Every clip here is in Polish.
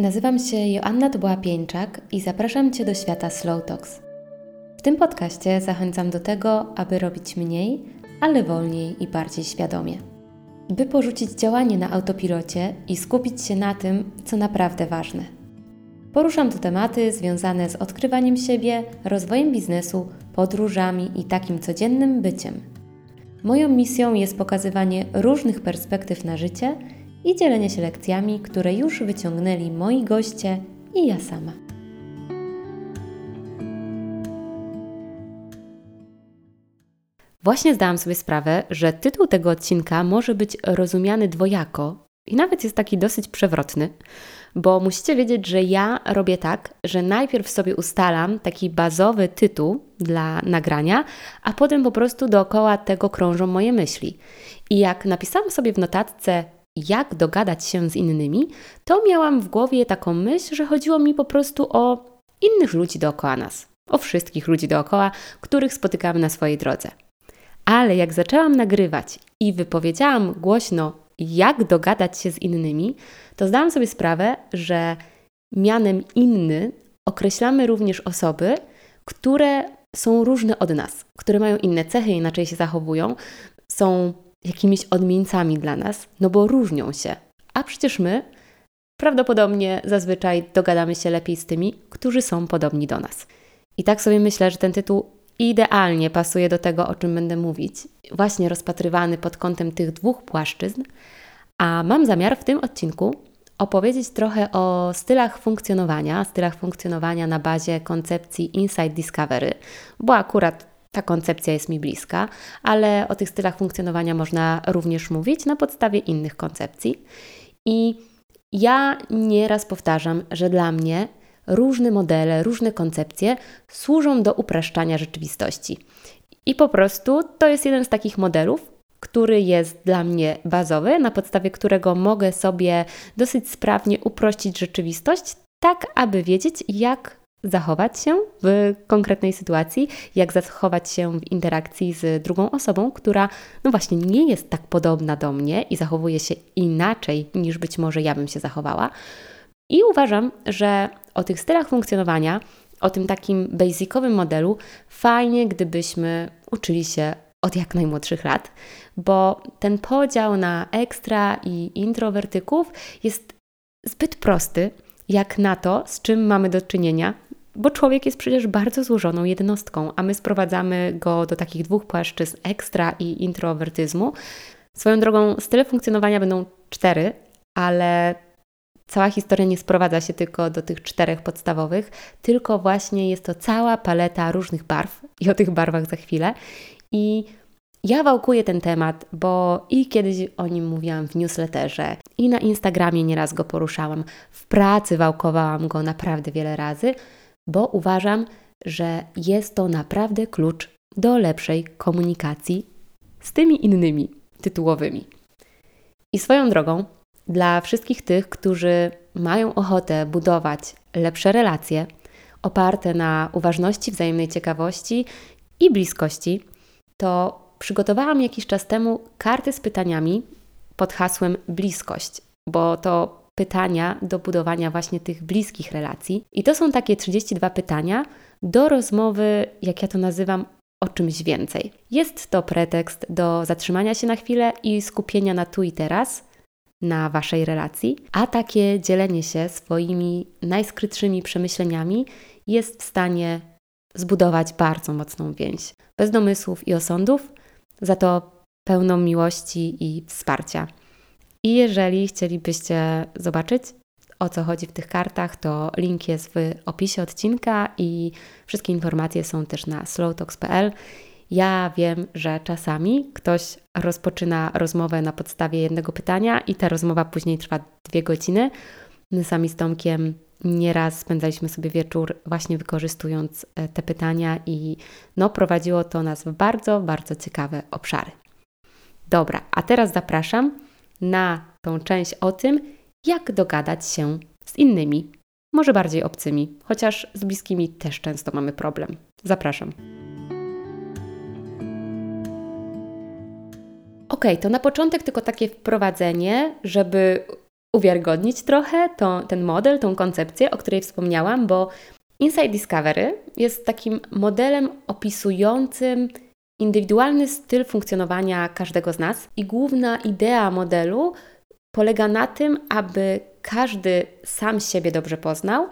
Nazywam się Joanna Dubła-Pieńczak i zapraszam Cię do świata Slow Talks. W tym podcaście zachęcam do tego, aby robić mniej, ale wolniej i bardziej świadomie. By porzucić działanie na autopilocie i skupić się na tym, co naprawdę ważne. Poruszam tu tematy związane z odkrywaniem siebie, rozwojem biznesu, podróżami i takim codziennym byciem. Moją misją jest pokazywanie różnych perspektyw na życie – i dzielenie się lekcjami, które już wyciągnęli moi goście i ja sama. Właśnie zdałam sobie sprawę, że tytuł tego odcinka może być rozumiany dwojako i nawet jest taki dosyć przewrotny, bo musicie wiedzieć, że ja robię tak, że najpierw sobie ustalam taki bazowy tytuł dla nagrania, a potem po prostu dookoła tego krążą moje myśli. I jak napisałam sobie w notatce jak dogadać się z innymi, to miałam w głowie taką myśl, że chodziło mi po prostu o innych ludzi dookoła nas, o wszystkich ludzi dookoła, których spotykamy na swojej drodze. Ale jak zaczęłam nagrywać i wypowiedziałam głośno, jak dogadać się z innymi, to zdałam sobie sprawę, że mianem inny określamy również osoby, które są różne od nas, które mają inne cechy, inaczej się zachowują, są jakimiś odmieńcami dla nas, no bo różnią się. A przecież my prawdopodobnie zazwyczaj dogadamy się lepiej z tymi, którzy są podobni do nas. I tak sobie myślę, że ten tytuł idealnie pasuje do tego, o czym będę mówić, właśnie rozpatrywany pod kątem tych dwóch płaszczyzn. A mam zamiar w tym odcinku opowiedzieć trochę o stylach funkcjonowania, stylach funkcjonowania na bazie koncepcji Insight Discovery, bo akurat ta koncepcja jest mi bliska, ale o tych stylach funkcjonowania można również mówić na podstawie innych koncepcji. I ja nieraz powtarzam, że dla mnie różne modele, różne koncepcje służą do upraszczania rzeczywistości. I po prostu to jest jeden z takich modelów, który jest dla mnie bazowy, na podstawie którego mogę sobie dosyć sprawnie uprościć rzeczywistość, tak aby wiedzieć, jak zachować się w konkretnej sytuacji, jak zachować się w interakcji z drugą osobą, która no właśnie nie jest tak podobna do mnie i zachowuje się inaczej niż być może ja bym się zachowała. I uważam, że o tych stylach funkcjonowania, o tym takim basicowym modelu, fajnie, gdybyśmy uczyli się od jak najmłodszych lat, bo ten podział na ekstra i introwertyków jest zbyt prosty, jak na to, z czym mamy do czynienia bo człowiek jest przecież bardzo złożoną jednostką, a my sprowadzamy go do takich dwóch płaszczyzn ekstra i introwertyzmu. Swoją drogą, style funkcjonowania będą cztery, ale cała historia nie sprowadza się tylko do tych czterech podstawowych, tylko właśnie jest to cała paleta różnych barw i o tych barwach za chwilę. I ja wałkuję ten temat, bo i kiedyś o nim mówiłam w newsletterze, i na Instagramie nieraz go poruszałam, w pracy wałkowałam go naprawdę wiele razy bo uważam, że jest to naprawdę klucz do lepszej komunikacji z tymi innymi tytułowymi. I swoją drogą, dla wszystkich tych, którzy mają ochotę budować lepsze relacje oparte na uważności, wzajemnej ciekawości i bliskości, to przygotowałam jakiś czas temu karty z pytaniami pod hasłem bliskość, bo to pytania do budowania właśnie tych bliskich relacji. I to są takie 32 pytania do rozmowy, jak ja to nazywam, o czymś więcej. Jest to pretekst do zatrzymania się na chwilę i skupienia na tu i teraz, na Waszej relacji, a takie dzielenie się swoimi najskrytszymi przemyśleniami jest w stanie zbudować bardzo mocną więź. Bez domysłów i osądów, za to pełną miłości i wsparcia. I jeżeli chcielibyście zobaczyć, o co chodzi w tych kartach, to link jest w opisie odcinka i wszystkie informacje są też na slowtalks.pl. Ja wiem, że czasami ktoś rozpoczyna rozmowę na podstawie jednego pytania i ta rozmowa później trwa dwie godziny. My sami z Tomkiem nieraz spędzaliśmy sobie wieczór właśnie wykorzystując e, te pytania i no, prowadziło to nas w bardzo, bardzo ciekawe obszary. Dobra, a teraz zapraszam na tą część o tym, jak dogadać się z innymi, może bardziej obcymi, chociaż z bliskimi też często mamy problem. Zapraszam. Ok, to na początek tylko takie wprowadzenie, żeby uwiarygodnić trochę to, ten model, tą koncepcję, o której wspomniałam, bo Insight Discovery jest takim modelem opisującym indywidualny styl funkcjonowania każdego z nas i główna idea modelu polega na tym, aby każdy sam siebie dobrze poznał,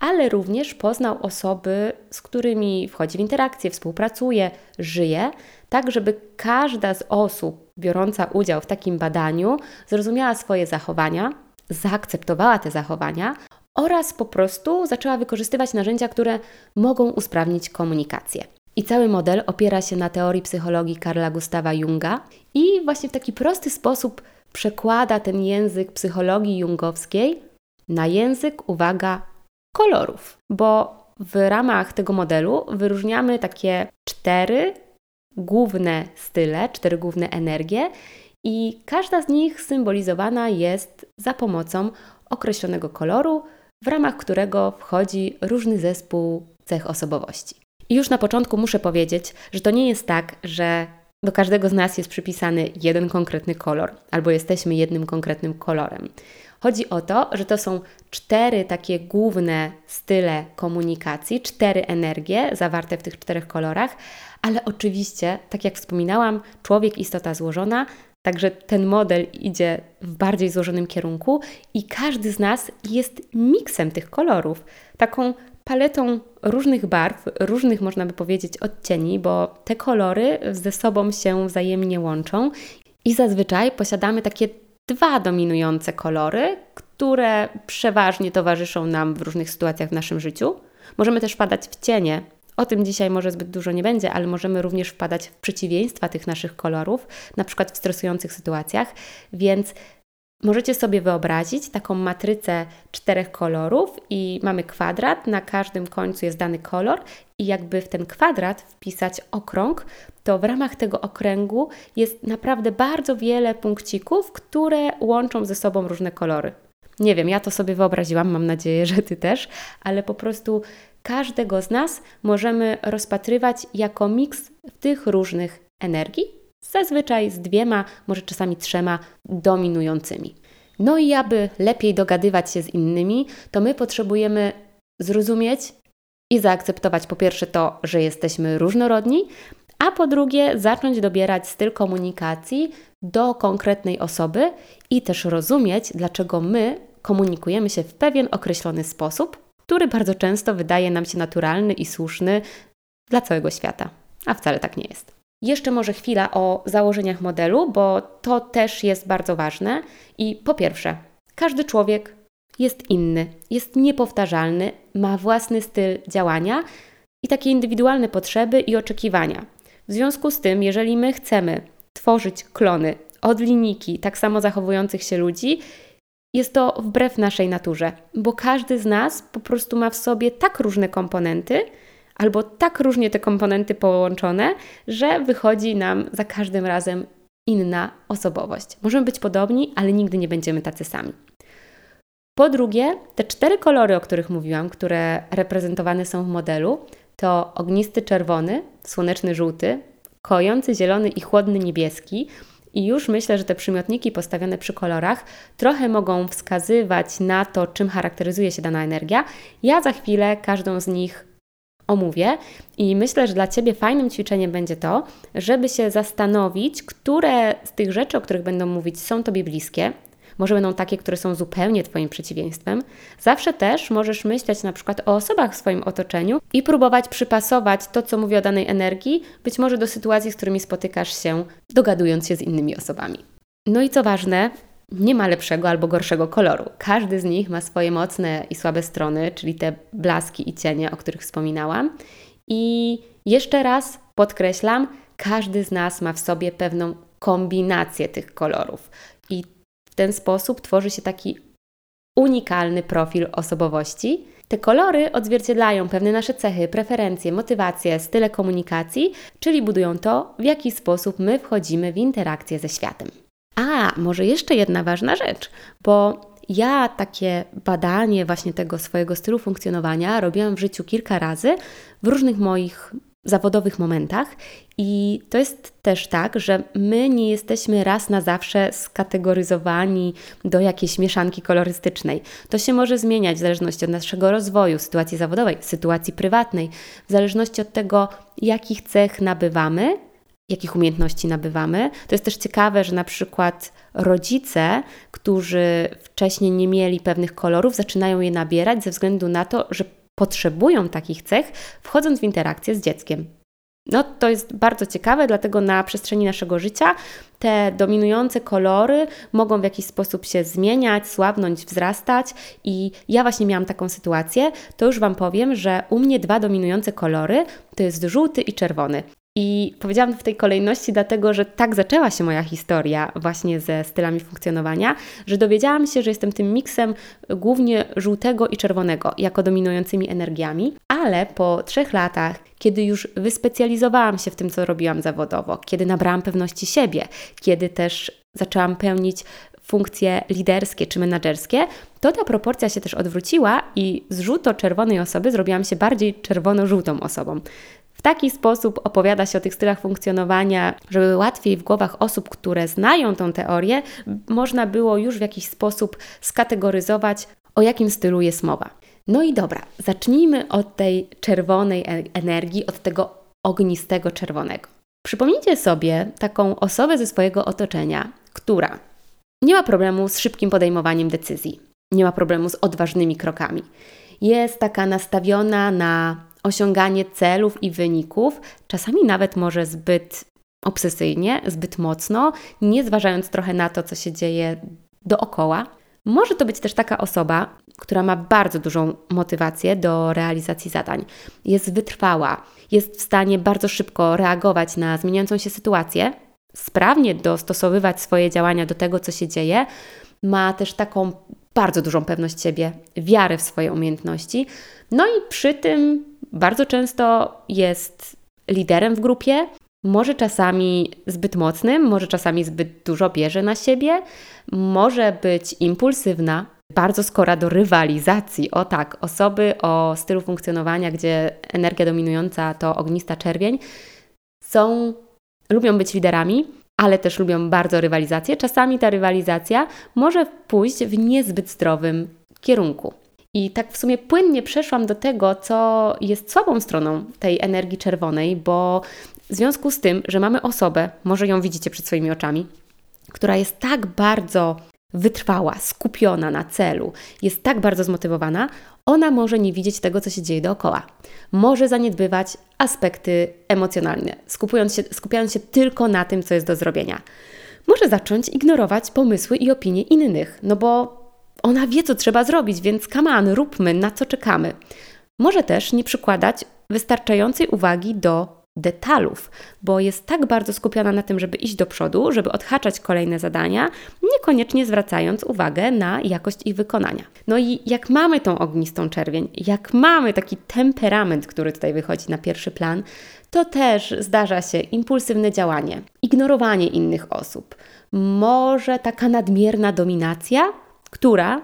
ale również poznał osoby, z którymi wchodzi w interakcję, współpracuje, żyje, tak żeby każda z osób biorąca udział w takim badaniu zrozumiała swoje zachowania, zaakceptowała te zachowania oraz po prostu zaczęła wykorzystywać narzędzia, które mogą usprawnić komunikację. I cały model opiera się na teorii psychologii Karla Gustawa Junga i właśnie w taki prosty sposób przekłada ten język psychologii jungowskiej na język, uwaga, kolorów, bo w ramach tego modelu wyróżniamy takie cztery główne style, cztery główne energie i każda z nich symbolizowana jest za pomocą określonego koloru, w ramach którego wchodzi różny zespół cech osobowości. I już na początku muszę powiedzieć, że to nie jest tak, że do każdego z nas jest przypisany jeden konkretny kolor, albo jesteśmy jednym konkretnym kolorem. Chodzi o to, że to są cztery takie główne style komunikacji, cztery energie zawarte w tych czterech kolorach, ale oczywiście, tak jak wspominałam, człowiek istota złożona, Także ten model idzie w bardziej złożonym kierunku i każdy z nas jest miksem tych kolorów, taką paletą różnych barw, różnych można by powiedzieć odcieni, bo te kolory ze sobą się wzajemnie łączą i zazwyczaj posiadamy takie dwa dominujące kolory, które przeważnie towarzyszą nam w różnych sytuacjach w naszym życiu. Możemy też wpadać w cienie. O tym dzisiaj może zbyt dużo nie będzie, ale możemy również wpadać w przeciwieństwa tych naszych kolorów, na przykład w stresujących sytuacjach, więc Możecie sobie wyobrazić taką matrycę czterech kolorów i mamy kwadrat, na każdym końcu jest dany kolor i jakby w ten kwadrat wpisać okrąg, to w ramach tego okręgu jest naprawdę bardzo wiele punkcików, które łączą ze sobą różne kolory. Nie wiem, ja to sobie wyobraziłam, mam nadzieję, że Ty też, ale po prostu każdego z nas możemy rozpatrywać jako miks tych różnych energii, zazwyczaj z dwiema, może czasami trzema dominującymi. No i aby lepiej dogadywać się z innymi, to my potrzebujemy zrozumieć i zaakceptować po pierwsze to, że jesteśmy różnorodni, a po drugie zacząć dobierać styl komunikacji do konkretnej osoby i też rozumieć, dlaczego my komunikujemy się w pewien określony sposób, który bardzo często wydaje nam się naturalny i słuszny dla całego świata, a wcale tak nie jest. Jeszcze może chwila o założeniach modelu, bo to też jest bardzo ważne. I po pierwsze, każdy człowiek jest inny, jest niepowtarzalny, ma własny styl działania i takie indywidualne potrzeby i oczekiwania. W związku z tym, jeżeli my chcemy tworzyć klony od linijki tak samo zachowujących się ludzi, jest to wbrew naszej naturze, bo każdy z nas po prostu ma w sobie tak różne komponenty, albo tak różnie te komponenty połączone, że wychodzi nam za każdym razem inna osobowość. Możemy być podobni, ale nigdy nie będziemy tacy sami. Po drugie, te cztery kolory, o których mówiłam, które reprezentowane są w modelu, to ognisty czerwony, słoneczny żółty, kojący zielony i chłodny niebieski. I już myślę, że te przymiotniki postawione przy kolorach trochę mogą wskazywać na to, czym charakteryzuje się dana energia. Ja za chwilę każdą z nich omówię. I myślę, że dla Ciebie fajnym ćwiczeniem będzie to, żeby się zastanowić, które z tych rzeczy, o których będą mówić, są Tobie bliskie. Może będą takie, które są zupełnie Twoim przeciwieństwem. Zawsze też możesz myśleć na przykład o osobach w swoim otoczeniu i próbować przypasować to, co mówi o danej energii, być może do sytuacji, z którymi spotykasz się, dogadując się z innymi osobami. No i co ważne, nie ma lepszego albo gorszego koloru. Każdy z nich ma swoje mocne i słabe strony, czyli te blaski i cienie, o których wspominałam. I jeszcze raz podkreślam, każdy z nas ma w sobie pewną kombinację tych kolorów. I w ten sposób tworzy się taki unikalny profil osobowości. Te kolory odzwierciedlają pewne nasze cechy, preferencje, motywacje, style komunikacji, czyli budują to, w jaki sposób my wchodzimy w interakcję ze światem. A, może jeszcze jedna ważna rzecz, bo ja takie badanie właśnie tego swojego stylu funkcjonowania robiłam w życiu kilka razy w różnych moich zawodowych momentach. I to jest też tak, że my nie jesteśmy raz na zawsze skategoryzowani do jakiejś mieszanki kolorystycznej. To się może zmieniać w zależności od naszego rozwoju, sytuacji zawodowej, sytuacji prywatnej, w zależności od tego, jakich cech nabywamy, jakich umiejętności nabywamy. To jest też ciekawe, że na przykład rodzice, którzy wcześniej nie mieli pewnych kolorów, zaczynają je nabierać ze względu na to, że potrzebują takich cech, wchodząc w interakcję z dzieckiem. No, to jest bardzo ciekawe, dlatego na przestrzeni naszego życia te dominujące kolory mogą w jakiś sposób się zmieniać, słabnąć, wzrastać. I ja właśnie miałam taką sytuację. To już Wam powiem, że u mnie dwa dominujące kolory to jest żółty i czerwony. I powiedziałam w tej kolejności, dlatego że tak zaczęła się moja historia właśnie ze stylami funkcjonowania, że dowiedziałam się, że jestem tym miksem głównie żółtego i czerwonego jako dominującymi energiami, ale po trzech latach, kiedy już wyspecjalizowałam się w tym, co robiłam zawodowo, kiedy nabrałam pewności siebie, kiedy też zaczęłam pełnić funkcje liderskie czy menedżerskie, to ta proporcja się też odwróciła i z żółto-czerwonej osoby zrobiłam się bardziej czerwono-żółtą osobą. W taki sposób opowiada się o tych stylach funkcjonowania, żeby łatwiej w głowach osób, które znają tą teorię, można było już w jakiś sposób skategoryzować, o jakim stylu jest mowa. No i dobra, zacznijmy od tej czerwonej e- energii, od tego ognistego czerwonego. Przypomnijcie sobie taką osobę ze swojego otoczenia, która nie ma problemu z szybkim podejmowaniem decyzji, nie ma problemu z odważnymi krokami. Jest taka nastawiona na osiąganie celów i wyników, czasami nawet może zbyt obsesyjnie, zbyt mocno, nie zważając trochę na to, co się dzieje dookoła. Może to być też taka osoba, która ma bardzo dużą motywację do realizacji zadań, jest wytrwała, jest w stanie bardzo szybko reagować na zmieniającą się sytuację, sprawnie dostosowywać swoje działania do tego, co się dzieje, ma też taką bardzo dużą pewność siebie, wiarę w swoje umiejętności, no i przy tym bardzo często jest liderem w grupie, może czasami zbyt mocnym, może czasami zbyt dużo bierze na siebie, może być impulsywna, bardzo skora do rywalizacji. O tak, osoby o stylu funkcjonowania, gdzie energia dominująca to ognista czerwień, są, lubią być liderami, ale też lubią bardzo rywalizację. Czasami ta rywalizacja może pójść w niezbyt zdrowym kierunku. I tak w sumie płynnie przeszłam do tego, co jest słabą stroną tej energii czerwonej, bo w związku z tym, że mamy osobę, może ją widzicie przed swoimi oczami, która jest tak bardzo wytrwała, skupiona na celu, jest tak bardzo zmotywowana, ona może nie widzieć tego, co się dzieje dookoła. Może zaniedbywać aspekty emocjonalne, skupując się, skupiając się tylko na tym, co jest do zrobienia. Może zacząć ignorować pomysły i opinie innych, no bo ona wie, co trzeba zrobić, więc kaman, róbmy, na co czekamy. Może też nie przykładać wystarczającej uwagi do detalów, bo jest tak bardzo skupiona na tym, żeby iść do przodu, żeby odhaczać kolejne zadania, niekoniecznie zwracając uwagę na jakość ich wykonania. No i jak mamy tą ognistą czerwień, jak mamy taki temperament, który tutaj wychodzi na pierwszy plan, to też zdarza się impulsywne działanie, ignorowanie innych osób, może taka nadmierna dominacja która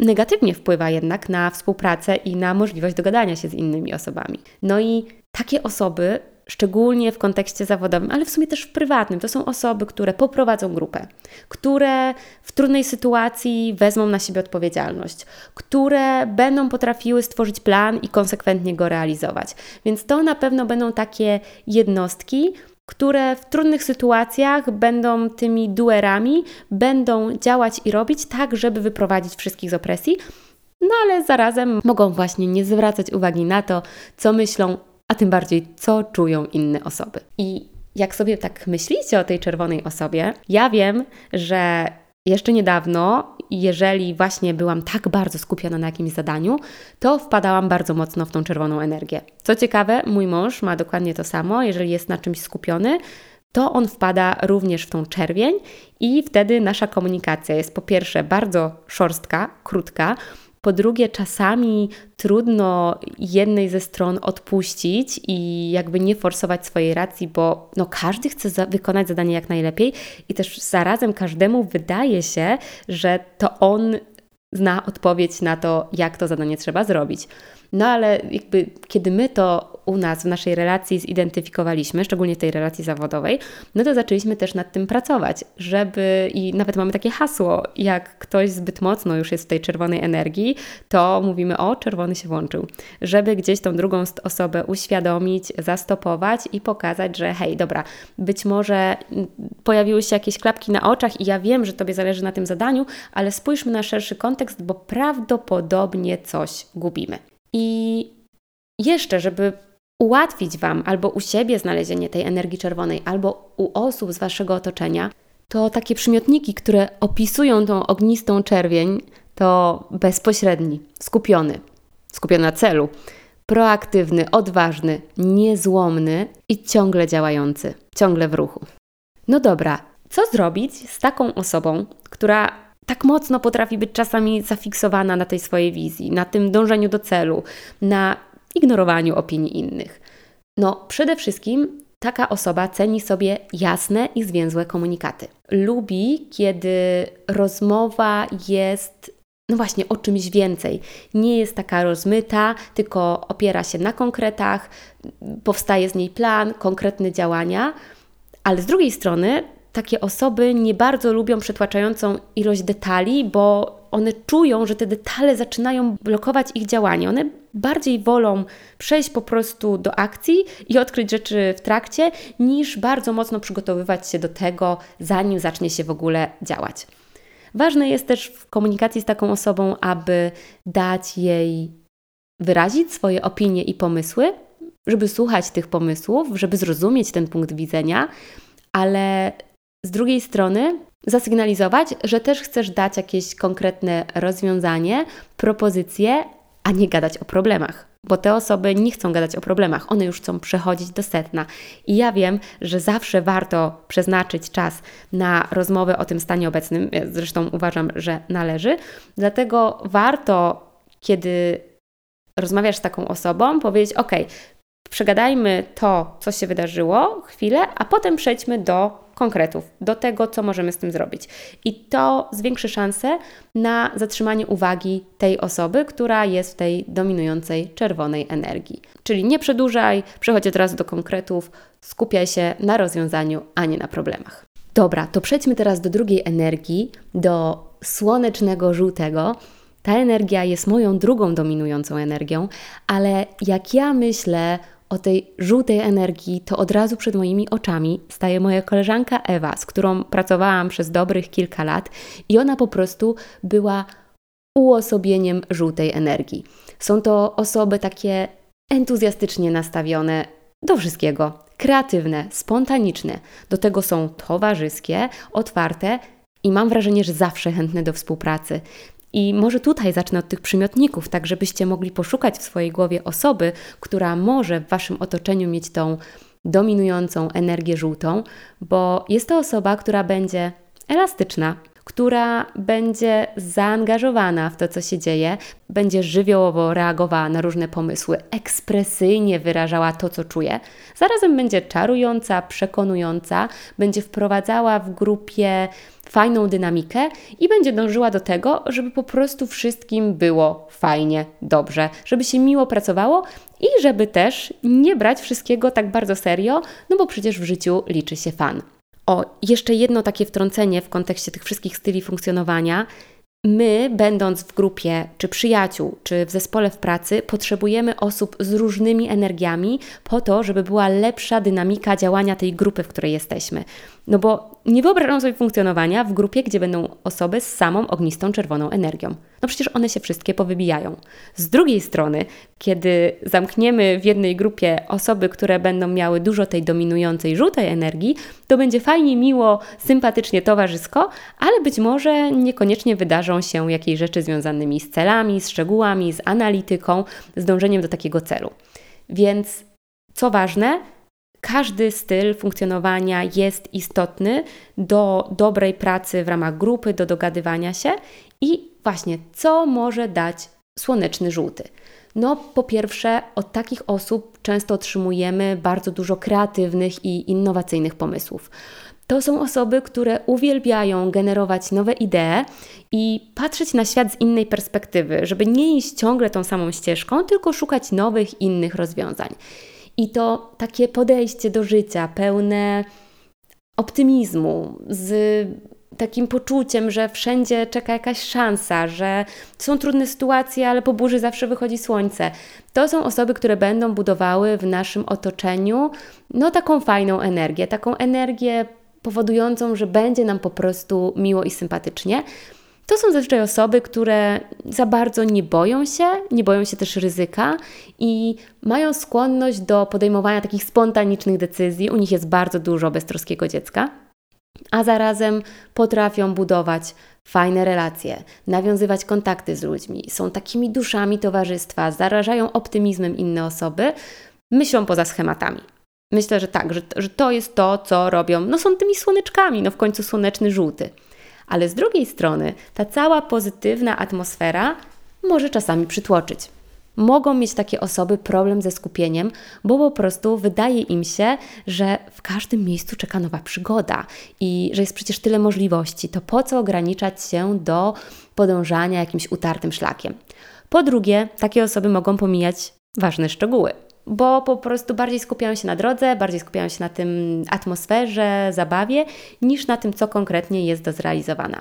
negatywnie wpływa jednak na współpracę i na możliwość dogadania się z innymi osobami. No i takie osoby, szczególnie w kontekście zawodowym, ale w sumie też w prywatnym, to są osoby, które poprowadzą grupę, które w trudnej sytuacji wezmą na siebie odpowiedzialność, które będą potrafiły stworzyć plan i konsekwentnie go realizować. Więc to na pewno będą takie jednostki, które w trudnych sytuacjach będą tymi duerami, będą działać i robić tak, żeby wyprowadzić wszystkich z opresji, no ale zarazem mogą właśnie nie zwracać uwagi na to, co myślą, a tym bardziej, co czują inne osoby. I jak sobie tak myślicie o tej czerwonej osobie, ja wiem, że jeszcze niedawno, jeżeli właśnie byłam tak bardzo skupiona na jakimś zadaniu, to wpadałam bardzo mocno w tą czerwoną energię. Co ciekawe, mój mąż ma dokładnie to samo, jeżeli jest na czymś skupiony, to on wpada również w tą czerwień i wtedy nasza komunikacja jest po pierwsze bardzo szorstka, krótka, po drugie, czasami trudno jednej ze stron odpuścić i jakby nie forsować swojej racji, bo no każdy chce za wykonać zadanie jak najlepiej i też zarazem każdemu wydaje się, że to on zna odpowiedź na to, jak to zadanie trzeba zrobić. No ale jakby kiedy my to u nas w naszej relacji zidentyfikowaliśmy, szczególnie w tej relacji zawodowej, no to zaczęliśmy też nad tym pracować, żeby i nawet mamy takie hasło, jak ktoś zbyt mocno już jest w tej czerwonej energii, to mówimy o czerwony się włączył, żeby gdzieś tą drugą osobę uświadomić, zastopować i pokazać, że hej, dobra, być może pojawiły się jakieś klapki na oczach i ja wiem, że Tobie zależy na tym zadaniu, ale spójrzmy na szerszy kontekst, bo prawdopodobnie coś gubimy. I jeszcze, żeby ułatwić Wam albo u siebie znalezienie tej energii czerwonej, albo u osób z Waszego otoczenia, to takie przymiotniki, które opisują tą ognistą czerwień, to bezpośredni, skupiony, skupiony na celu, proaktywny, odważny, niezłomny i ciągle działający, ciągle w ruchu. No dobra, co zrobić z taką osobą, która tak mocno potrafi być czasami zafiksowana na tej swojej wizji, na tym dążeniu do celu, na ignorowaniu opinii innych? No, przede wszystkim taka osoba ceni sobie jasne i zwięzłe komunikaty. Lubi, kiedy rozmowa jest no właśnie o czymś więcej. Nie jest taka rozmyta, tylko opiera się na konkretach, powstaje z niej plan, konkretne działania, ale z drugiej strony takie osoby nie bardzo lubią przytłaczającą ilość detali, bo one czują, że te detale zaczynają blokować ich działanie. One bardziej wolą przejść po prostu do akcji i odkryć rzeczy w trakcie, niż bardzo mocno przygotowywać się do tego, zanim zacznie się w ogóle działać. Ważne jest też w komunikacji z taką osobą, aby dać jej wyrazić swoje opinie i pomysły, żeby słuchać tych pomysłów, żeby zrozumieć ten punkt widzenia, ale z drugiej strony zasygnalizować, że też chcesz dać jakieś konkretne rozwiązanie, propozycje, a nie gadać o problemach. Bo te osoby nie chcą gadać o problemach, one już chcą przechodzić do setna. I ja wiem, że zawsze warto przeznaczyć czas na rozmowę o tym stanie obecnym, zresztą uważam, że należy. Dlatego warto, kiedy rozmawiasz z taką osobą, powiedzieć: OK, przegadajmy to, co się wydarzyło, chwilę, a potem przejdźmy do konkretów, do tego, co możemy z tym zrobić. I to zwiększy szanse na zatrzymanie uwagi tej osoby, która jest w tej dominującej czerwonej energii. Czyli nie przedłużaj, przechodź od razu do konkretów, skupiaj się na rozwiązaniu, a nie na problemach. Dobra, to przejdźmy teraz do drugiej energii, do słonecznego żółtego. Ta energia jest moją drugą dominującą energią, ale jak ja myślę o tej żółtej energii, to od razu przed moimi oczami staje moja koleżanka Ewa, z którą pracowałam przez dobrych kilka lat i ona po prostu była uosobieniem żółtej energii. Są to osoby takie entuzjastycznie nastawione do wszystkiego, kreatywne, spontaniczne, do tego są towarzyskie, otwarte i mam wrażenie, że zawsze chętne do współpracy. I może tutaj zacznę od tych przymiotników, tak żebyście mogli poszukać w swojej głowie osoby, która może w waszym otoczeniu mieć tą dominującą energię żółtą, bo jest to osoba, która będzie elastyczna, która będzie zaangażowana w to, co się dzieje, będzie żywiołowo reagowała na różne pomysły, ekspresyjnie wyrażała to, co czuje. Zarazem będzie czarująca, przekonująca, będzie wprowadzała w grupie fajną dynamikę i będzie dążyła do tego, żeby po prostu wszystkim było fajnie, dobrze, żeby się miło pracowało i żeby też nie brać wszystkiego tak bardzo serio, no bo przecież w życiu liczy się fan. O, jeszcze jedno takie wtrącenie w kontekście tych wszystkich styli funkcjonowania. My, będąc w grupie, czy przyjaciół, czy w zespole w pracy, potrzebujemy osób z różnymi energiami po to, żeby była lepsza dynamika działania tej grupy, w której jesteśmy. No bo nie wyobrażam sobie funkcjonowania w grupie, gdzie będą osoby z samą ognistą czerwoną energią. No przecież one się wszystkie powybijają. Z drugiej strony, kiedy zamkniemy w jednej grupie osoby, które będą miały dużo tej dominującej żółtej energii, to będzie fajnie, miło, sympatycznie, towarzysko, ale być może niekoniecznie wydarzą się jakieś rzeczy związanymi z celami, z szczegółami, z analityką, z dążeniem do takiego celu. Więc co ważne, każdy styl funkcjonowania jest istotny do dobrej pracy w ramach grupy, do dogadywania się i właśnie co może dać słoneczny żółty. No, po pierwsze, od takich osób często otrzymujemy bardzo dużo kreatywnych i innowacyjnych pomysłów. To są osoby, które uwielbiają generować nowe idee i patrzeć na świat z innej perspektywy, żeby nie iść ciągle tą samą ścieżką, tylko szukać nowych, innych rozwiązań. I to takie podejście do życia pełne optymizmu, z takim poczuciem, że wszędzie czeka jakaś szansa, że są trudne sytuacje, ale po burzy zawsze wychodzi słońce. To są osoby, które będą budowały w naszym otoczeniu no taką fajną energię, taką energię powodującą, że będzie nam po prostu miło i sympatycznie. To są zazwyczaj osoby, które za bardzo nie boją się, nie boją się też ryzyka i mają skłonność do podejmowania takich spontanicznych decyzji. U nich jest bardzo dużo beztroskiego dziecka, a zarazem potrafią budować fajne relacje, nawiązywać kontakty z ludźmi, są takimi duszami towarzystwa, zarażają optymizmem inne osoby, myślą poza schematami. Myślę, że tak, że, że to jest to, co robią. No są tymi słoneczkami, no w końcu słoneczny żółty. Ale z drugiej strony ta cała pozytywna atmosfera może czasami przytłoczyć. Mogą mieć takie osoby problem ze skupieniem, bo po prostu wydaje im się, że w każdym miejscu czeka nowa przygoda i że jest przecież tyle możliwości. To po co ograniczać się do podążania jakimś utartym szlakiem? Po drugie, takie osoby mogą pomijać ważne szczegóły bo po prostu bardziej skupiają się na drodze, bardziej skupiają się na tym atmosferze, zabawie, niż na tym, co konkretnie jest do zrealizowania.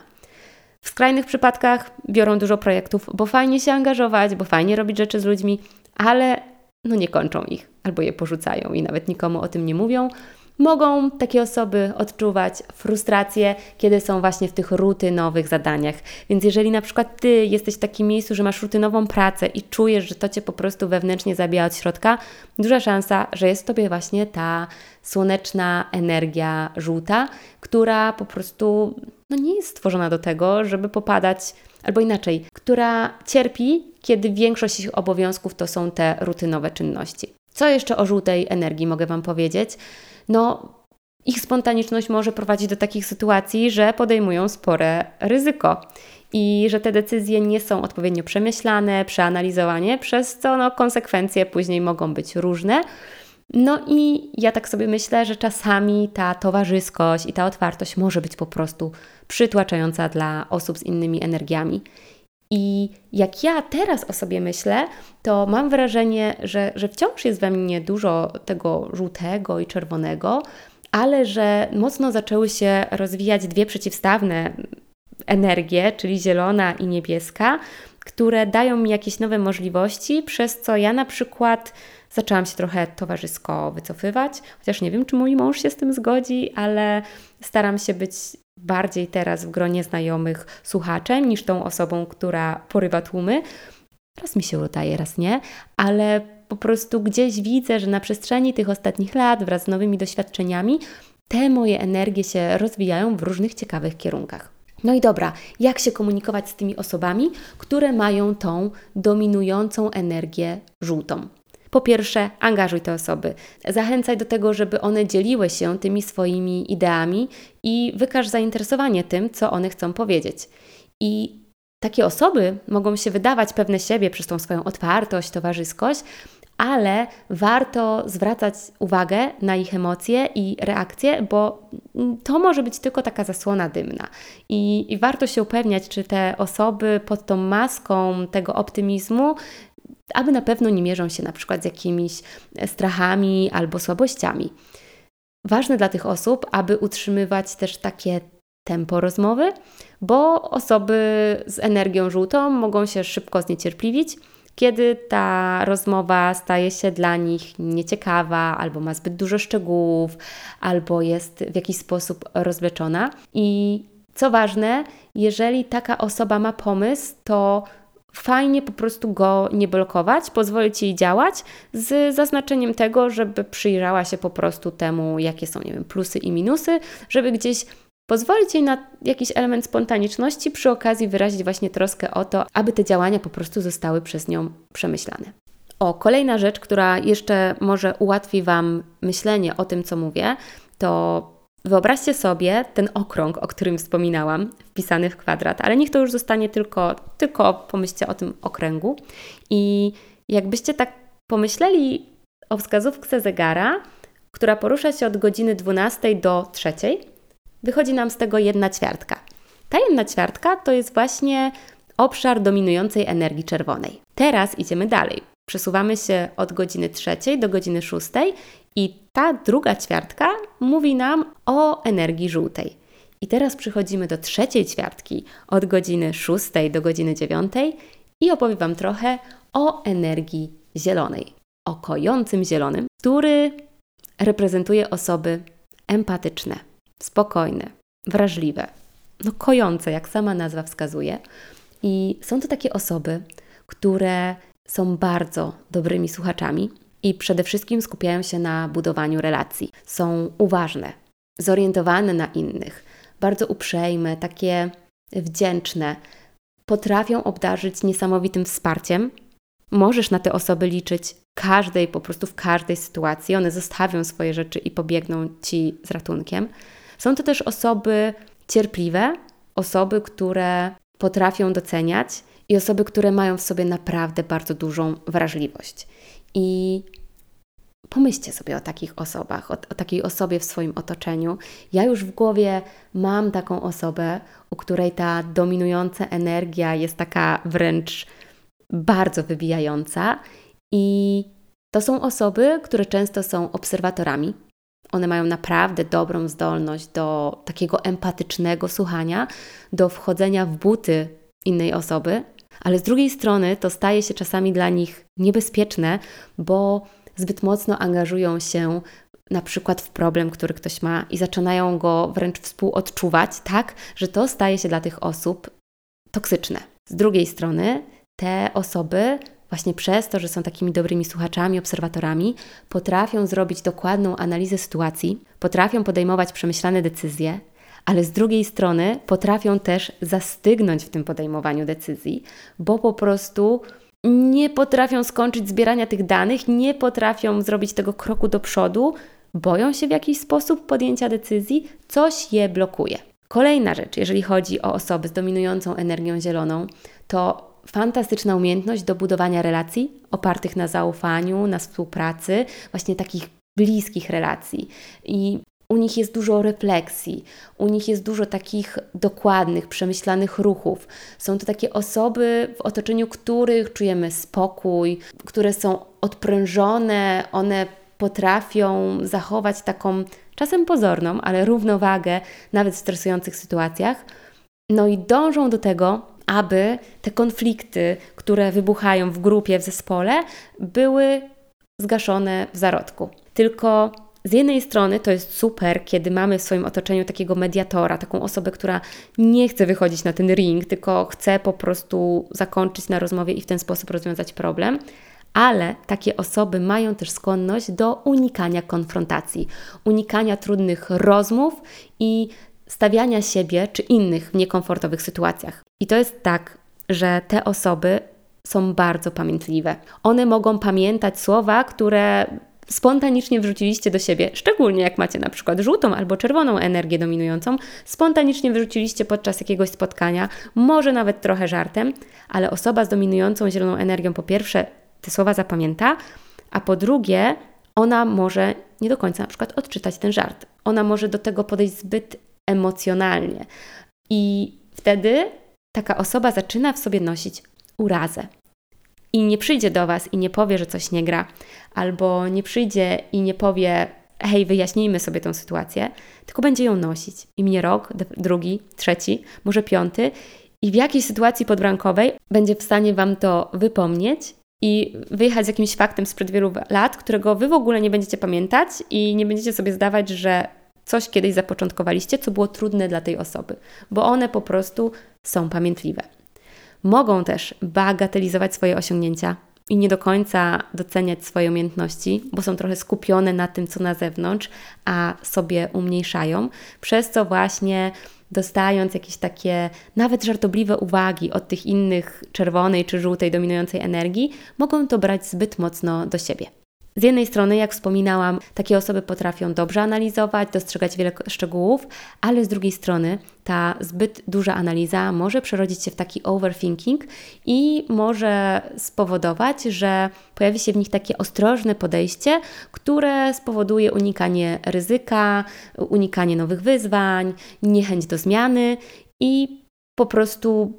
W skrajnych przypadkach biorą dużo projektów, bo fajnie się angażować, bo fajnie robić rzeczy z ludźmi, ale no nie kończą ich albo je porzucają i nawet nikomu o tym nie mówią, Mogą takie osoby odczuwać frustrację, kiedy są właśnie w tych rutynowych zadaniach. Więc jeżeli na przykład Ty jesteś w takim miejscu, że masz rutynową pracę i czujesz, że to Cię po prostu wewnętrznie zabija od środka, duża szansa, że jest w Tobie właśnie ta słoneczna energia żółta, która po prostu no, nie jest stworzona do tego, żeby popadać, albo inaczej, która cierpi, kiedy większość ich obowiązków to są te rutynowe czynności. Co jeszcze o żółtej energii mogę Wam powiedzieć? no ich spontaniczność może prowadzić do takich sytuacji, że podejmują spore ryzyko i że te decyzje nie są odpowiednio przemyślane, przeanalizowane, przez co no, konsekwencje później mogą być różne. No i ja tak sobie myślę, że czasami ta towarzyskość i ta otwartość może być po prostu przytłaczająca dla osób z innymi energiami. I jak ja teraz o sobie myślę, to mam wrażenie, że, że wciąż jest we mnie dużo tego żółtego i czerwonego, ale że mocno zaczęły się rozwijać dwie przeciwstawne energie, czyli zielona i niebieska, które dają mi jakieś nowe możliwości, przez co ja na przykład zaczęłam się trochę towarzysko wycofywać, chociaż nie wiem, czy mój mąż się z tym zgodzi, ale staram się być bardziej teraz w gronie znajomych słuchaczem niż tą osobą, która porywa tłumy. Raz mi się udaje, raz nie, ale po prostu gdzieś widzę, że na przestrzeni tych ostatnich lat wraz z nowymi doświadczeniami te moje energie się rozwijają w różnych ciekawych kierunkach. No i dobra, jak się komunikować z tymi osobami, które mają tą dominującą energię żółtą? Po pierwsze, angażuj te osoby. Zachęcaj do tego, żeby one dzieliły się tymi swoimi ideami i wykaż zainteresowanie tym, co one chcą powiedzieć. I takie osoby mogą się wydawać pewne siebie przez tą swoją otwartość, towarzyskość, ale warto zwracać uwagę na ich emocje i reakcje, bo to może być tylko taka zasłona dymna. I, I, warto się upewniać, czy te osoby pod tą maską tego optymizmu aby na pewno nie mierzą się na przykład z jakimiś strachami albo słabościami. Ważne dla tych osób, aby utrzymywać też takie tempo rozmowy, bo osoby z energią żółtą mogą się szybko zniecierpliwić, kiedy ta rozmowa staje się dla nich nieciekawa, albo ma zbyt dużo szczegółów, albo jest w jakiś sposób rozwleczona. I co ważne, jeżeli taka osoba ma pomysł, to fajnie po prostu go nie blokować, pozwolić jej działać z zaznaczeniem tego, żeby przyjrzała się po prostu temu, jakie są, nie wiem, plusy i minusy, żeby gdzieś pozwolić jej na jakiś element spontaniczności, przy okazji wyrazić właśnie troskę o to, aby te działania po prostu zostały przez nią przemyślane. O, kolejna rzecz, która jeszcze może ułatwi Wam myślenie o tym, co mówię, to Wyobraźcie sobie ten okrąg, o którym wspominałam, wpisany w kwadrat, ale niech to już zostanie tylko, tylko pomyślcie o tym okręgu. I jakbyście tak pomyśleli o wskazówce zegara, która porusza się od godziny 12 do 3, wychodzi nam z tego jedna ćwiartka. Ta jedna ćwiartka to jest właśnie obszar dominującej energii czerwonej. Teraz idziemy dalej. Przesuwamy się od godziny trzeciej do godziny szóstej i ta druga ćwiartka mówi nam o energii żółtej. I teraz przechodzimy do trzeciej ćwiartki od godziny szóstej do godziny dziewiątej i opowiem Wam trochę o energii zielonej, o kojącym zielonym, który reprezentuje osoby empatyczne, spokojne, wrażliwe, no kojące, jak sama nazwa wskazuje. I są to takie osoby, które są bardzo dobrymi słuchaczami i przede wszystkim skupiają się na budowaniu relacji. Są uważne, zorientowane na innych, bardzo uprzejme, takie wdzięczne. Potrafią obdarzyć niesamowitym wsparciem. Możesz na te osoby liczyć każdej, po prostu w każdej sytuacji. One zostawią swoje rzeczy i pobiegną ci z ratunkiem. Są to też osoby cierpliwe, osoby, które potrafią doceniać i osoby, które mają w sobie naprawdę bardzo dużą wrażliwość. I pomyślcie sobie o takich osobach, o, o, takiej osobie w swoim otoczeniu. Ja już w głowie mam taką osobę, u której ta dominująca energia jest taka wręcz bardzo wybijająca, i to są osoby, które często są obserwatorami. One mają naprawdę dobrą zdolność do takiego empatycznego słuchania, do wchodzenia w buty innej osoby, ale z drugiej strony to staje się czasami dla nich niebezpieczne, bo zbyt mocno angażują się na przykład w problem, który ktoś ma i zaczynają go wręcz współodczuwać, tak, że to staje się dla tych osób toksyczne. Z drugiej strony, te osoby właśnie przez to, że są takimi dobrymi słuchaczami, obserwatorami, potrafią zrobić dokładną analizę sytuacji, potrafią podejmować przemyślane decyzje, ale z drugiej strony potrafią też zastygnąć w tym podejmowaniu decyzji, bo po prostu nie potrafią skończyć zbierania tych danych, nie potrafią zrobić tego kroku do przodu, boją się w jakiś sposób podjęcia decyzji, coś je blokuje. Kolejna rzecz, jeżeli chodzi o osoby z dominującą energią zieloną, to fantastyczna umiejętność do budowania relacji opartych na zaufaniu, na współpracy, właśnie takich bliskich relacji. I u nich jest dużo refleksji, u nich jest dużo takich dokładnych, przemyślanych ruchów. Są to takie osoby, w otoczeniu których czujemy spokój, które są odprężone, one potrafią zachować taką czasem pozorną, ale równowagę nawet w stresujących sytuacjach. No i dążą do tego, aby te konflikty, które wybuchają w grupie, w zespole, były zgaszone w zarodku. Tylko z jednej strony to jest super, kiedy mamy w swoim otoczeniu takiego mediatora, taką osobę, która nie chce wychodzić na ten ring, tylko chce po prostu zakończyć na rozmowie i w ten sposób rozwiązać problem. Ale takie osoby mają też skłonność do unikania konfrontacji, unikania trudnych rozmów i stawiania siebie czy innych w niekomfortowych sytuacjach. I to jest tak, że te osoby są bardzo pamiętliwe. One mogą pamiętać słowa, które spontanicznie wrzuciliście do siebie, szczególnie jak macie na przykład żółtą albo czerwoną energię dominującą, spontanicznie wyrzuciliście podczas jakiegoś spotkania, może nawet trochę żartem, ale osoba z dominującą zieloną energią po pierwsze te słowa zapamięta, a po drugie ona może nie do końca na przykład odczytać ten żart. Ona może do tego podejść zbyt emocjonalnie. I wtedy taka osoba zaczyna w sobie nosić urazę. I nie przyjdzie do Was i nie powie, że coś nie gra, albo nie przyjdzie i nie powie, hej, wyjaśnijmy sobie tą sytuację, tylko będzie ją nosić. I mnie rok, drugi, trzeci, może piąty, i w jakiejś sytuacji podbrankowej będzie w stanie Wam to wypomnieć i wyjechać z jakimś faktem sprzed wielu lat, którego Wy w ogóle nie będziecie pamiętać i nie będziecie sobie zdawać, że coś kiedyś zapoczątkowaliście, co było trudne dla tej osoby, bo one po prostu są pamiętliwe. Mogą też bagatelizować swoje osiągnięcia i nie do końca doceniać swoje umiejętności, bo są trochę skupione na tym, co na zewnątrz, a sobie umniejszają, przez co właśnie dostając jakieś takie nawet żartobliwe uwagi od tych innych czerwonej czy żółtej dominującej energii, mogą to brać zbyt mocno do siebie. Z jednej strony, jak wspominałam, takie osoby potrafią dobrze analizować, dostrzegać wiele szczegółów, ale z drugiej strony ta zbyt duża analiza może przerodzić się w taki overthinking i może spowodować, że pojawi się w nich takie ostrożne podejście, które spowoduje unikanie ryzyka, unikanie nowych wyzwań, niechęć do zmiany i po prostu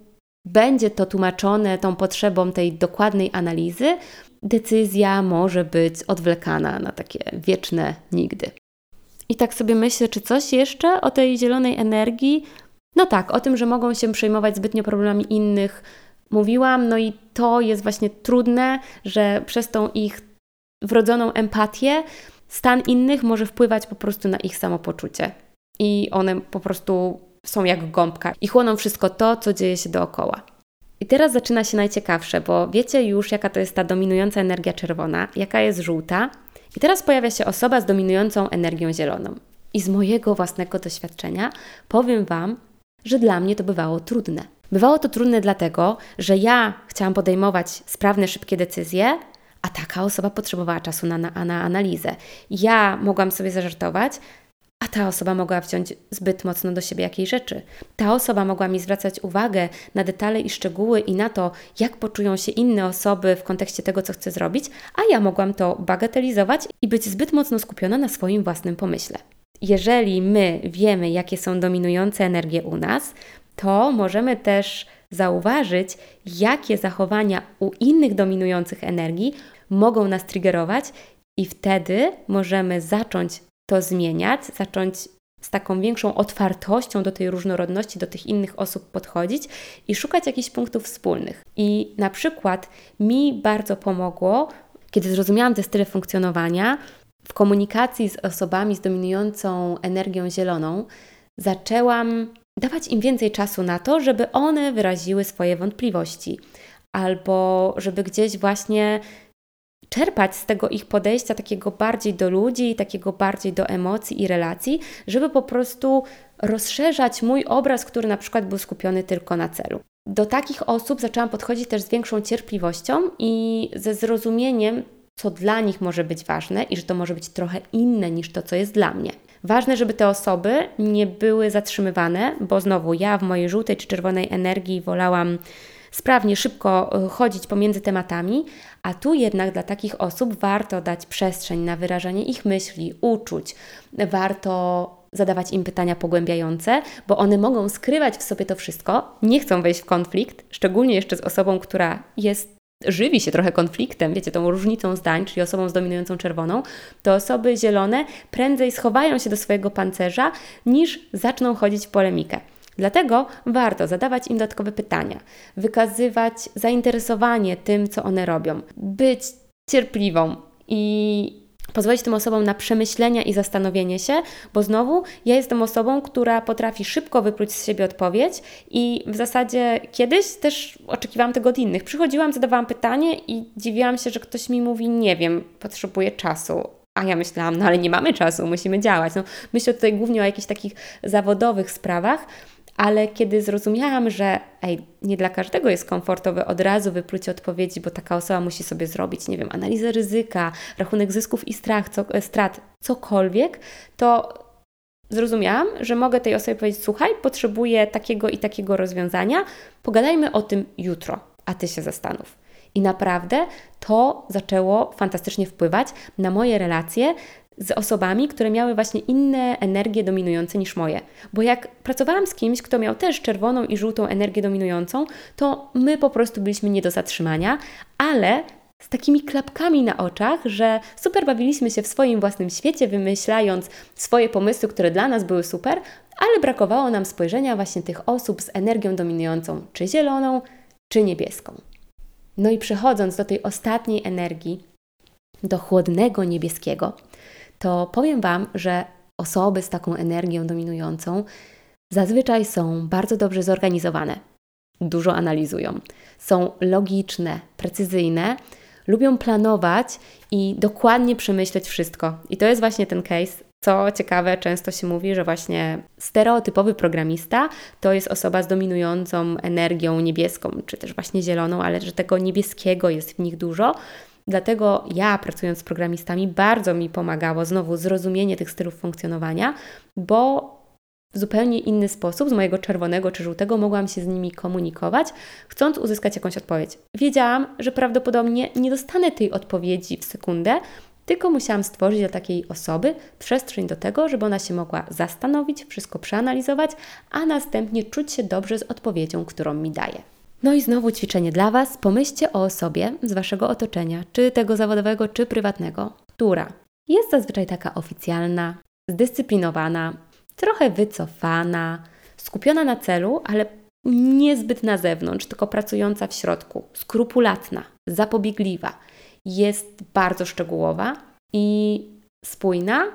będzie to tłumaczone tą potrzebą tej dokładnej analizy, decyzja może być odwlekana na takie wieczne nigdy. I tak sobie myślę, czy coś jeszcze o tej zielonej energii? No tak, o tym, że mogą się przejmować zbytnio problemami innych, mówiłam, no i to jest właśnie trudne, że przez tą ich wrodzoną empatię stan innych może wpływać po prostu na ich samopoczucie. I one po prostu są jak gąbka i chłoną wszystko to, co dzieje się dookoła. I teraz zaczyna się najciekawsze, bo wiecie już, jaka to jest ta dominująca energia czerwona, jaka jest żółta. I teraz pojawia się osoba z dominującą energią zieloną. I z mojego własnego doświadczenia powiem Wam, że dla mnie to bywało trudne. Bywało to trudne dlatego, że ja chciałam podejmować sprawne, szybkie decyzje, a taka osoba potrzebowała czasu na, na, na analizę. Ja mogłam sobie zażartować, a ta osoba mogła wziąć zbyt mocno do siebie jakiejś rzeczy. Ta osoba mogła mi zwracać uwagę na detale i szczegóły i na to, jak poczują się inne osoby w kontekście tego, co chcę zrobić, a ja mogłam to bagatelizować i być zbyt mocno skupiona na swoim własnym pomyśle. Jeżeli my wiemy, jakie są dominujące energie u nas, to możemy też zauważyć, jakie zachowania u innych dominujących energii mogą nas triggerować, i wtedy możemy zacząć to zmieniać, zacząć z taką większą otwartością do tej różnorodności, do tych innych osób podchodzić i szukać jakichś punktów wspólnych. I na przykład mi bardzo pomogło, kiedy zrozumiałam te style funkcjonowania, w komunikacji z osobami z dominującą energią zieloną, zaczęłam dawać im więcej czasu na to, żeby one wyraziły swoje wątpliwości, albo żeby gdzieś właśnie czerpać z tego ich podejścia takiego bardziej do ludzi, takiego bardziej do emocji i relacji, żeby po prostu rozszerzać mój obraz, który na przykład był skupiony tylko na celu. Do takich osób zaczęłam podchodzić też z większą cierpliwością i ze zrozumieniem, co dla nich może być ważne i że to może być trochę inne niż to, co jest dla mnie. Ważne, żeby te osoby nie były zatrzymywane, bo znowu ja w mojej żółtej czy czerwonej energii wolałam sprawnie, szybko e, chodzić pomiędzy tematami, a tu jednak dla takich osób warto dać przestrzeń na wyrażanie ich myśli, uczuć. Warto zadawać im pytania pogłębiające, bo one mogą skrywać w sobie to wszystko, nie chcą wejść w konflikt, szczególnie jeszcze z osobą, która jest żywi się trochę konfliktem, wiecie, tą różnicą zdań, czyli osobą z dominującą czerwoną, to osoby zielone prędzej schowają się do swojego pancerza, niż zaczną chodzić w polemikę. Dlatego warto zadawać im dodatkowe pytania, wykazywać zainteresowanie tym, co one robią, być cierpliwą i pozwolić tym osobom na przemyślenia i zastanowienie się, bo znowu ja jestem osobą, która potrafi szybko wypluć z siebie odpowiedź i w zasadzie kiedyś też oczekiwałam tego od innych. Przychodziłam, zadawałam pytanie i dziwiłam się, że ktoś mi mówi, nie wiem, potrzebuję czasu. A ja myślałam, no ale nie mamy czasu, musimy działać. No, myślę tutaj głównie o jakichś takich zawodowych sprawach, ale kiedy zrozumiałam, że ej, nie dla każdego jest komfortowe od razu wypluć odpowiedzi, bo taka osoba musi sobie zrobić, nie wiem, analizę ryzyka, rachunek zysków i strach, co, e, strat, cokolwiek, to zrozumiałam, że mogę tej osobie powiedzieć: Słuchaj, potrzebuję takiego i takiego rozwiązania, pogadajmy o tym jutro, a ty się zastanów. I naprawdę to zaczęło fantastycznie wpływać na moje relacje z osobami, które miały właśnie inne energie dominujące niż moje. Bo jak pracowałam z kimś, kto miał też czerwoną i żółtą energię dominującą, to my po prostu byliśmy nie do zatrzymania, ale z takimi klapkami na oczach, że super bawiliśmy się w swoim własnym świecie, wymyślając swoje pomysły, które dla nas były super, ale brakowało nam spojrzenia właśnie tych osób z energią dominującą, czy zieloną, czy niebieską. No i przechodząc do tej ostatniej energii, do chłodnego niebieskiego, to powiem Wam, że osoby z taką energią dominującą zazwyczaj są bardzo dobrze zorganizowane, dużo analizują, są logiczne, precyzyjne, lubią planować i dokładnie przemyśleć wszystko. I to jest właśnie ten case. Co ciekawe, często się mówi, że właśnie stereotypowy programista to jest osoba z dominującą energią niebieską, czy też właśnie zieloną, ale że tego niebieskiego jest w nich dużo, Dlatego ja, pracując z programistami, bardzo mi pomagało znowu zrozumienie tych stylów funkcjonowania, bo w zupełnie inny sposób, z mojego czerwonego czy żółtego, mogłam się z nimi komunikować, chcąc uzyskać jakąś odpowiedź. Wiedziałam, że prawdopodobnie nie dostanę tej odpowiedzi w sekundę, tylko musiałam stworzyć dla takiej osoby przestrzeń do tego, żeby ona się mogła zastanowić, wszystko przeanalizować, a następnie czuć się dobrze z odpowiedzią, którą mi daje. No i znowu ćwiczenie dla Was. Pomyślcie o osobie z Waszego otoczenia, czy tego zawodowego, czy prywatnego, która jest zazwyczaj taka oficjalna, zdyscyplinowana, trochę wycofana, skupiona na celu, ale niezbyt na zewnątrz, tylko pracująca w środku, skrupulatna, zapobiegliwa, jest bardzo szczegółowa i spójna,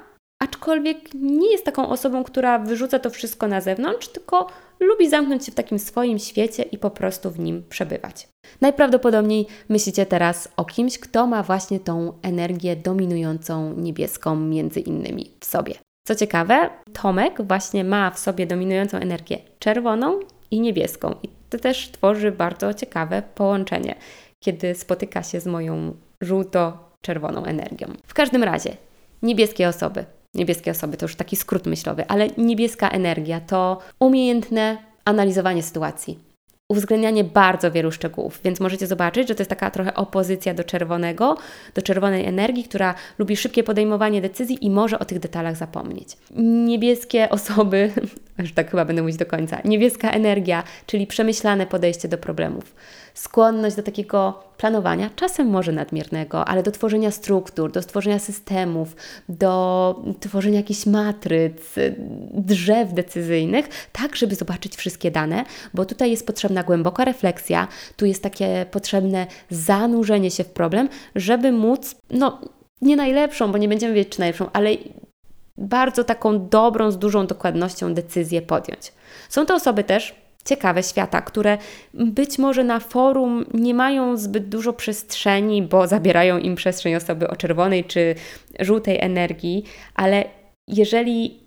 aczkolwiek nie jest taką osobą, która wyrzuca to wszystko na zewnątrz, tylko lubi zamknąć się w takim swoim świecie i po prostu w nim przebywać. Najprawdopodobniej myślicie teraz o kimś, kto ma właśnie tą energię dominującą niebieską między innymi w sobie. Co ciekawe, Tomek właśnie ma w sobie dominującą energię czerwoną i niebieską. I to też tworzy bardzo ciekawe połączenie, kiedy spotyka się z moją żółto-czerwoną energią. W każdym razie, niebieskie osoby. Niebieskie osoby to już taki skrót myślowy, ale niebieska energia to umiejętne analizowanie sytuacji, uwzględnianie bardzo wielu szczegółów, więc możecie zobaczyć, że to jest taka trochę opozycja do czerwonego, do czerwonej energii, która lubi szybkie podejmowanie decyzji i może o tych detalach zapomnieć. Niebieskie osoby, już tak chyba będę mówić do końca, niebieska energia, czyli przemyślane podejście do problemów skłonność do takiego planowania, czasem może nadmiernego, ale do tworzenia struktur, do stworzenia systemów, do tworzenia jakichś matryc, drzew decyzyjnych, tak, żeby zobaczyć wszystkie dane, bo tutaj jest potrzebna głęboka refleksja, tu jest takie potrzebne zanurzenie się w problem, żeby móc, no, nie najlepszą, bo nie będziemy wiedzieć, czy najlepszą, ale bardzo taką dobrą, z dużą dokładnością decyzję podjąć. Są to osoby też, ciekawe świata, które być może na forum nie mają zbyt dużo przestrzeni, bo zabierają im przestrzeń osoby o czerwonej czy żółtej energii, ale jeżeli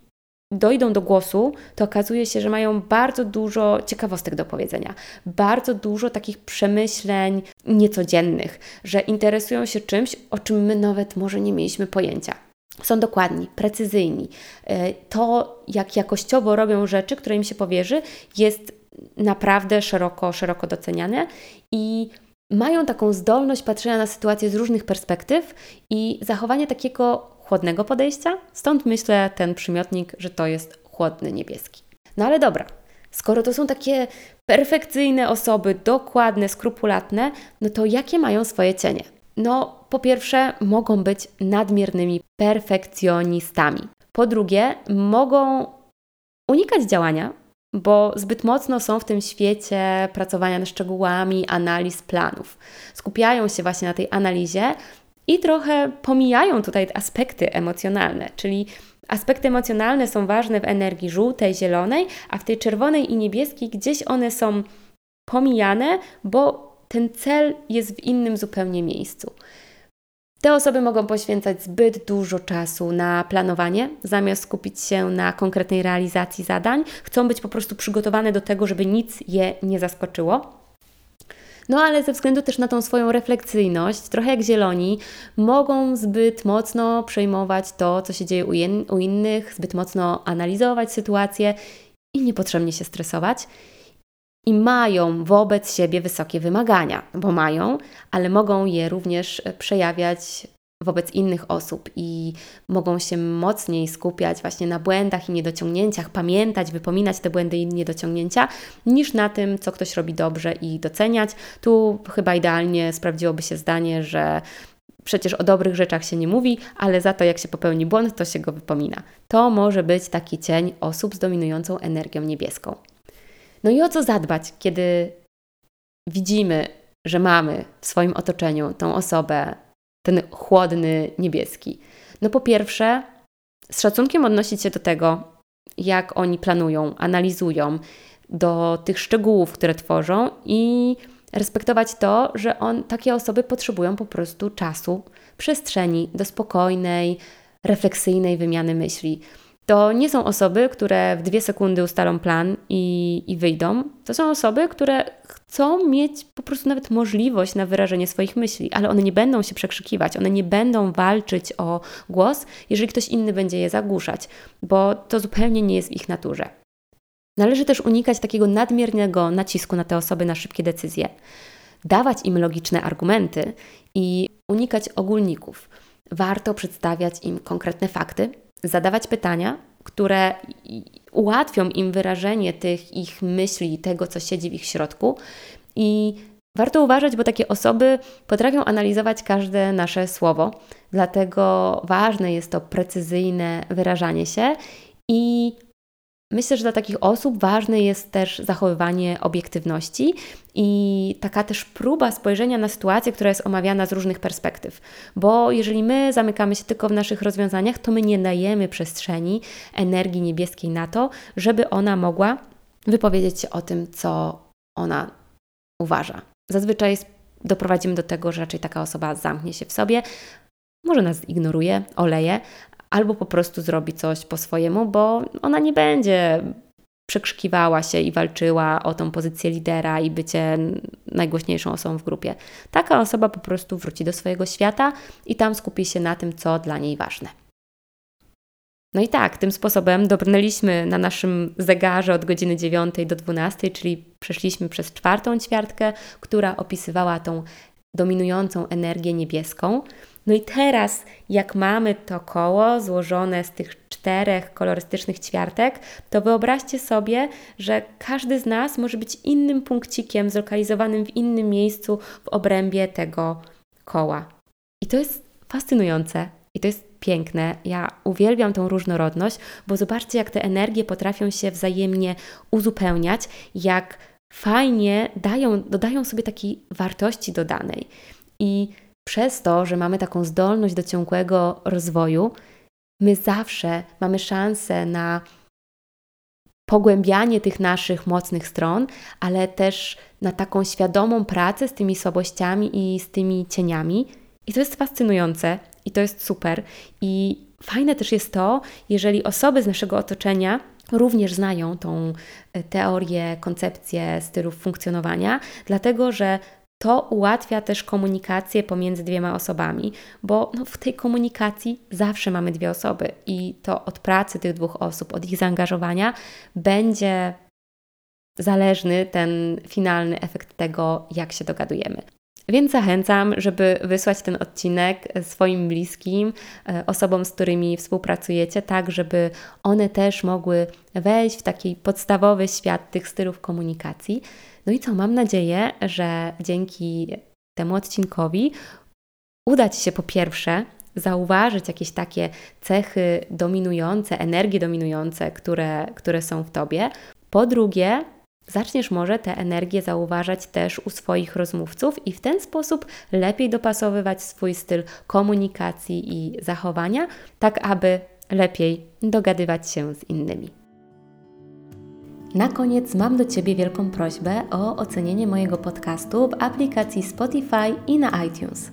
dojdą do głosu, to okazuje się, że mają bardzo dużo ciekawostek do powiedzenia, bardzo dużo takich przemyśleń niecodziennych, że interesują się czymś, o czym my nawet może nie mieliśmy pojęcia. Są dokładni, precyzyjni. E, to, jak jakościowo robią rzeczy, które im się powierzy, jest naprawdę szeroko, szeroko doceniane i mają taką zdolność patrzenia na sytuację z różnych perspektyw i zachowanie takiego chłodnego podejścia. Stąd myślę ten przymiotnik, że to jest chłodny niebieski. No ale dobra, skoro to są takie perfekcyjne osoby, dokładne, skrupulatne, no to jakie mają swoje cienie? No, po pierwsze, mogą być nadmiernymi perfekcjonistami. Po drugie, mogą unikać działania, bo zbyt mocno są w tym świecie pracowania nad szczegółami, analiz, planów. Skupiają się właśnie na tej analizie i trochę pomijają tutaj aspekty emocjonalne, czyli aspekty emocjonalne są ważne w energii żółtej, zielonej, a w tej czerwonej i niebieskiej gdzieś one są pomijane, bo ten cel jest w innym zupełnie miejscu. Te osoby mogą poświęcać zbyt dużo czasu na planowanie, zamiast skupić się na konkretnej realizacji zadań. Chcą być po prostu przygotowane do tego, żeby nic je nie zaskoczyło. No ale ze względu też na tą swoją refleksyjność, trochę jak zieloni, mogą zbyt mocno przejmować to, co się dzieje u, u innych, zbyt mocno analizować sytuację i niepotrzebnie się stresować i mają wobec siebie wysokie wymagania, bo mają, ale mogą je również przejawiać wobec innych osób i mogą się mocniej skupiać właśnie na błędach i niedociągnięciach, pamiętać, wypominać te błędy i niedociągnięcia, niż na tym, co ktoś robi dobrze i doceniać. Tu chyba idealnie sprawdziłoby się zdanie, że przecież o dobrych rzeczach się nie mówi, ale za to jak się popełni błąd, to się go wypomina. To może być taki cień osób z dominującą energią niebieską. No i o co zadbać, kiedy widzimy, że mamy w swoim otoczeniu tą osobę, ten chłodny niebieski? No po pierwsze, z szacunkiem odnosić się do tego, jak oni planują, analizują, do tych szczegółów, które tworzą i respektować to, że on, takie osoby potrzebują po prostu czasu, przestrzeni do spokojnej, refleksyjnej wymiany myśli. To nie są osoby, które w dwie sekundy ustalą plan i, i wyjdą. To są osoby, które chcą mieć po prostu nawet możliwość na wyrażenie swoich myśli, ale one nie będą się przekrzykiwać, one nie będą walczyć o głos, jeżeli ktoś inny będzie je zagłuszać, bo to zupełnie nie jest w ich naturze. Należy też unikać takiego nadmiernego nacisku na te osoby na szybkie decyzje, dawać im logiczne argumenty i unikać ogólników. Warto przedstawiać im konkretne fakty, zadawać pytania, które ułatwią im wyrażenie tych ich myśli, tego, co siedzi w ich środku. I warto uważać, bo takie osoby potrafią analizować każde nasze słowo, dlatego ważne jest to precyzyjne wyrażanie się i Myślę, że dla takich osób ważne jest też zachowywanie obiektywności i taka też próba spojrzenia na sytuację, która jest omawiana z różnych perspektyw. Bo jeżeli my zamykamy się tylko w naszych rozwiązaniach, to my nie dajemy przestrzeni energii niebieskiej na to, żeby ona mogła wypowiedzieć się o tym, co ona uważa. Zazwyczaj doprowadzimy do tego, że raczej taka osoba zamknie się w sobie, może nas ignoruje, oleje, albo po prostu zrobi coś po swojemu, bo ona nie będzie przekrzykiwała się i walczyła o tą pozycję lidera i bycie najgłośniejszą osobą w grupie. Taka osoba po prostu wróci do swojego świata i tam skupi się na tym, co dla niej ważne. No i tak, tym sposobem dobrnęliśmy na naszym zegarze od godziny 9 do 12, czyli przeszliśmy przez czwartą ćwiartkę, która opisywała tą dominującą energię niebieską. No i teraz, jak mamy to koło złożone z tych czterech kolorystycznych ćwiartek, to wyobraźcie sobie, że każdy z nas może być innym punkcikiem zlokalizowanym w innym miejscu w obrębie tego koła. I to jest fascynujące i to jest piękne. Ja uwielbiam tą różnorodność, bo zobaczcie, jak te energie potrafią się wzajemnie uzupełniać, jak fajnie dają, dodają sobie takiej wartości dodanej. I przez to, że mamy taką zdolność do ciągłego rozwoju, my zawsze mamy szansę na pogłębianie tych naszych mocnych stron, ale też na taką świadomą pracę z tymi słabościami i z tymi cieniami. I to jest fascynujące i to jest super. I fajne też jest to, jeżeli osoby z naszego otoczenia również znają tą e, teorię, koncepcję stylów funkcjonowania, dlatego że to ułatwia też komunikację pomiędzy dwiema osobami, bo no, w tej komunikacji zawsze mamy dwie osoby i to od pracy tych dwóch osób, od ich zaangażowania będzie zależny ten finalny efekt tego, jak się dogadujemy. Więc zachęcam, żeby wysłać ten odcinek swoim bliskim, e, osobom, z którymi współpracujecie, tak żeby one też mogły wejść w taki podstawowy świat tych stylów komunikacji. No i co, mam nadzieję, że dzięki temu odcinkowi uda Ci się po pierwsze zauważyć jakieś takie cechy dominujące, energie dominujące, które, które są w Tobie. Po drugie, zaczniesz może te energie zauważać też u swoich rozmówców i w ten sposób lepiej dopasowywać swój styl komunikacji i zachowania, tak aby lepiej dogadywać się z innymi. Na koniec mam do Ciebie wielką prośbę o ocenienie mojego podcastu w aplikacji Spotify i na iTunes.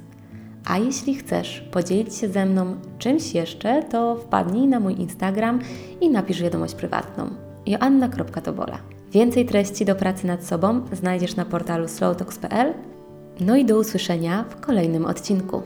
A jeśli chcesz podzielić się ze mną czymś jeszcze, to wpadnij na mój Instagram i napisz wiadomość prywatną. joanna.tobola. Więcej treści do pracy nad sobą znajdziesz na portalu slowtalks.pl. No i do usłyszenia w kolejnym odcinku.